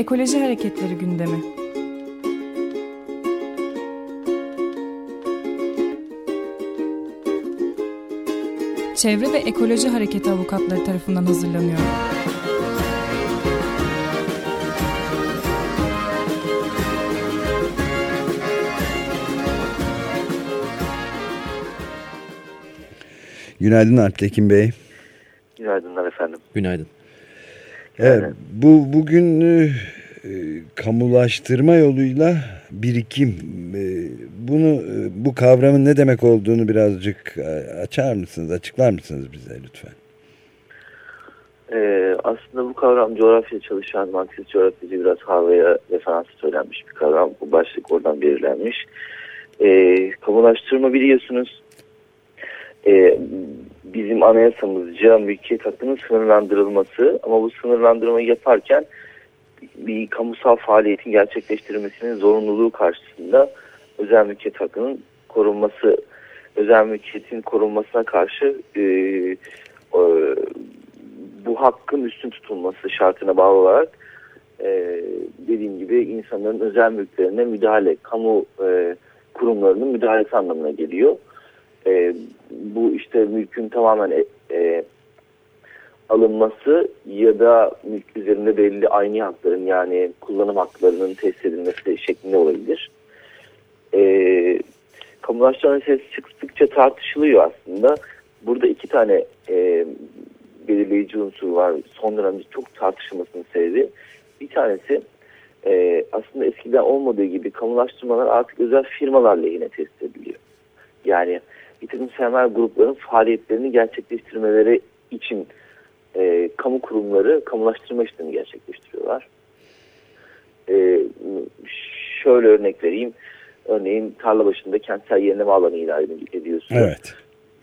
Ekoloji Hareketleri gündemi. Çevre ve Ekoloji Hareketi avukatları tarafından hazırlanıyor. Günaydın Alptekin Bey. Günaydınlar efendim. Günaydın. Evet, bu bugün e, kamulaştırma yoluyla birikim. E, bunu e, bu kavramın ne demek olduğunu birazcık e, açar mısınız, açıklar mısınız bize lütfen? Ee, aslında bu kavram coğrafya çalışan Marksist coğrafyacı biraz havaya referans söylenmiş bir kavram. Bu başlık oradan belirlenmiş. Ee, kamulaştırma biliyorsunuz e, bizim anayasamızca mülkiyet hakkının sınırlandırılması ama bu sınırlandırmayı yaparken bir kamusal faaliyetin gerçekleştirilmesinin zorunluluğu karşısında özel mülkiyet hakkının korunması, özel mülkiyetin korunmasına karşı e, e, bu hakkın üstün tutulması şartına bağlı olarak e, dediğim gibi insanların özel mülklerine müdahale, kamu e, kurumlarının müdahalesi anlamına geliyor. E, bu işte mülkün tamamen e, e, alınması ya da mülk üzerinde belli aynı hakların yani kullanım haklarının tesis edilmesi şeklinde olabilir. E, kamulaştırma meselesi sıkça tartışılıyor aslında. Burada iki tane e, belirleyici unsur var. Son dönemde çok tartışılmasının sebebi. Bir tanesi e, aslında eskiden olmadığı gibi kamulaştırmalar artık özel firmalar lehine tesis ediliyor. Yani bir takım sermaye grupların faaliyetlerini gerçekleştirmeleri için e, kamu kurumları kamulaştırma işlemi gerçekleştiriyorlar. E, şöyle örnek vereyim. Örneğin tarla başında kentsel yenileme alanı ilan ediyorsunuz. Evet.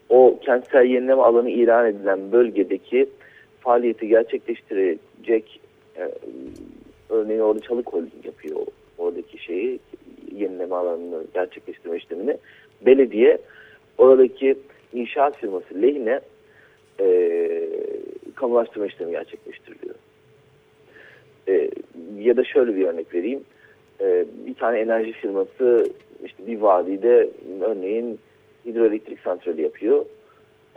O kentsel yenileme alanı ilan edilen bölgedeki faaliyeti gerçekleştirecek e, örneğin orada Çalık Holding yapıyor oradaki şeyi yenileme alanını gerçekleştirme işlemini. Belediye oradaki inşaat firması lehine e, kamulaştırma işlemi gerçekleştiriliyor. E, ya da şöyle bir örnek vereyim. E, bir tane enerji firması işte bir vadide örneğin hidroelektrik santrali yapıyor.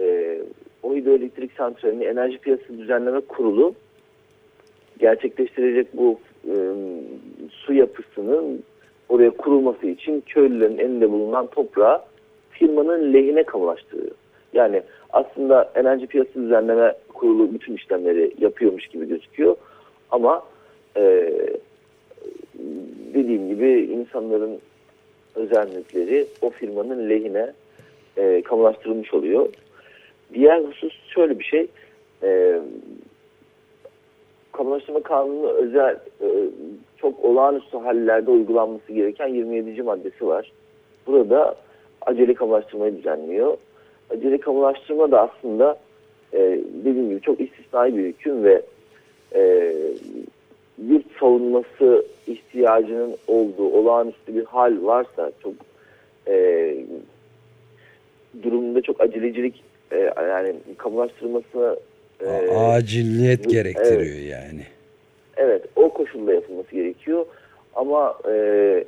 E, o hidroelektrik santralinin enerji piyasası düzenleme kurulu gerçekleştirecek bu e, su yapısının oraya kurulması için köylülerin elinde bulunan toprağı firmanın lehine kamulaştırıyor. Yani aslında enerji piyasası düzenleme kurulu bütün işlemleri yapıyormuş gibi gözüküyor. Ama e, dediğim gibi insanların özel mülkleri o firmanın lehine e, kamulaştırılmış oluyor. Diğer husus şöyle bir şey. E, kamulaştırma kanunu özel e, çok olağanüstü hallerde uygulanması gereken 27. maddesi var. Burada acele kamulaştırmayı düzenliyor. Acele kamulaştırma da aslında e, dediğim gibi çok istisnai bir hüküm ve e, yurt savunması ihtiyacının olduğu olağanüstü bir hal varsa çok e, durumunda çok acelecilik e, yani kamulaştırılması e, aciliyet gerektiriyor evet, yani. Evet o koşulda yapılması gerekiyor ama e,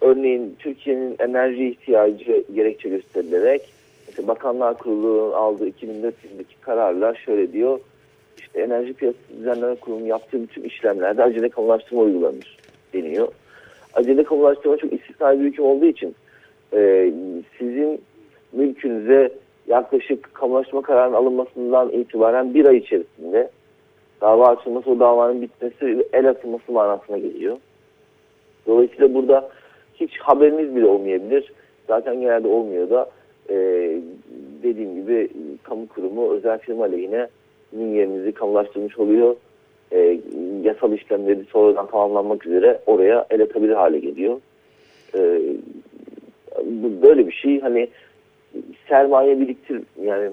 örneğin Türkiye'nin enerji ihtiyacı gerekçe gösterilerek işte Bakanlar Kurulu'nun aldığı 2004 yılındaki kararlar şöyle diyor işte Enerji Piyasası Düzenleme Kurulu'nun yaptığı bütün işlemlerde acele kamulaştırma uygulanır deniyor. Acele kamulaştırma çok istisnai bir hüküm olduğu için e, sizin mülkünüze yaklaşık kamulaştırma kararının alınmasından itibaren bir ay içerisinde dava açılması o davanın bitmesi el atılması manasına geliyor. Dolayısıyla burada hiç haberiniz bile olmayabilir. Zaten genelde olmuyor da e, dediğim gibi kamu kurumu özel firma lehine sizin yerinizi kamulaştırmış oluyor. E, yasal işlemleri sonradan tamamlanmak üzere oraya el atabilir hale geliyor. E, böyle bir şey hani sermaye biriktir yani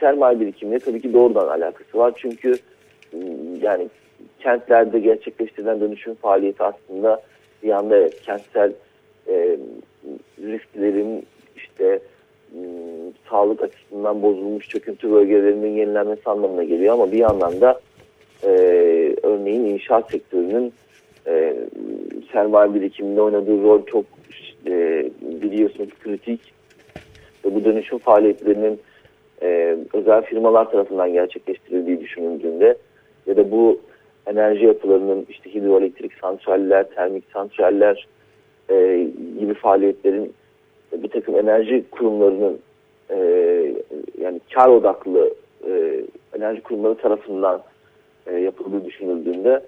sermaye birikimine tabii ki doğrudan alakası var. Çünkü yani kentlerde gerçekleştirilen dönüşüm faaliyeti aslında bir anda evet, kentsel e, risklerin işte m, sağlık açısından bozulmuş çöküntü bölgelerinin yenilenmesi anlamına geliyor ama bir yandan da e, örneğin inşaat sektörünün e, sermaye birikiminde oynadığı rol çok e, biliyorsunuz kritik. Ve bu dönüşüm faaliyetlerinin e, özel firmalar tarafından gerçekleştirildiği düşünüldüğünde ya da bu enerji yapılarının işte hidroelektrik santraller, termik santraller e, gibi faaliyetlerin bir takım enerji kurumlarının e, yani kar odaklı e, enerji kurumları tarafından e, yapıldığı düşünüldüğünde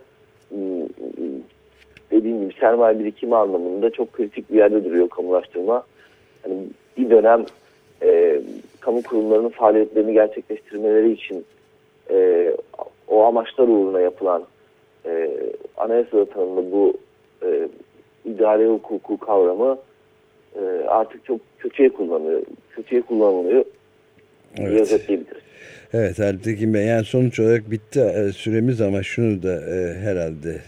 dediğim gibi sermaye birikimi anlamında çok kritik bir yerde duruyor kamulaştırma. Yani bir dönem e, kamu kurumlarının faaliyetlerini gerçekleştirmeleri için e, o amaçlar uğruna yapılan e, anayasada tanımlı bu e, idare hukuku kavramı e, artık çok kötüye kullanılıyor. Kötüye kullanılıyor. Evet. özetleyebiliriz. Evet Alptekin Bey yani sonuç olarak bitti e, süremiz ama şunu da e, herhalde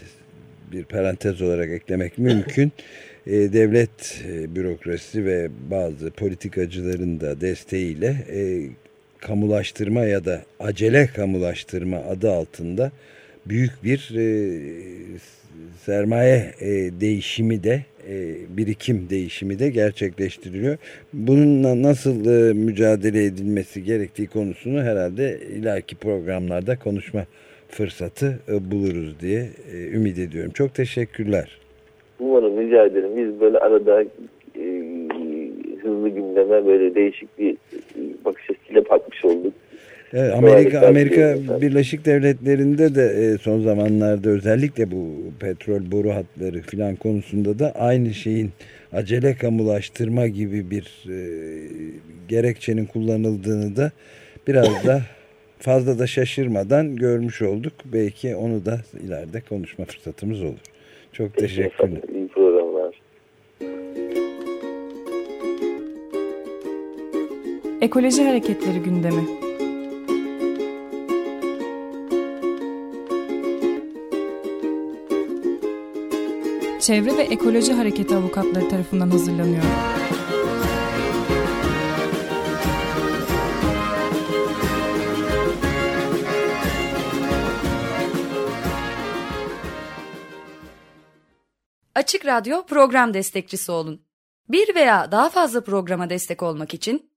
bir parantez olarak eklemek mümkün. E, devlet e, bürokrasi ve bazı politikacıların da desteğiyle e, kamulaştırma ya da acele kamulaştırma adı altında büyük bir e, sermaye e, değişimi de e, birikim değişimi de gerçekleştiriliyor. Bununla nasıl e, mücadele edilmesi gerektiği konusunu herhalde ileriki programlarda konuşma fırsatı e, buluruz diye e, ümit ediyorum. Çok teşekkürler. Umarım rica ederim. Biz böyle arada e, hızlı gündeme böyle değişik bir bakış açısıyla bakmış olduk. Evet, Amerika Amerika Birleşik Devletleri'nde de e, son zamanlarda özellikle bu petrol boru hatları filan konusunda da aynı şeyin acele kamulaştırma gibi bir e, gerekçenin kullanıldığını da biraz da fazla da şaşırmadan görmüş olduk. Belki onu da ileride konuşma fırsatımız olur. Çok teşekkürler. Ekoloji Hareketleri gündemi. Çevre ve Ekoloji Hareketi avukatları tarafından hazırlanıyor. Açık Radyo program destekçisi olun. Bir veya daha fazla programa destek olmak için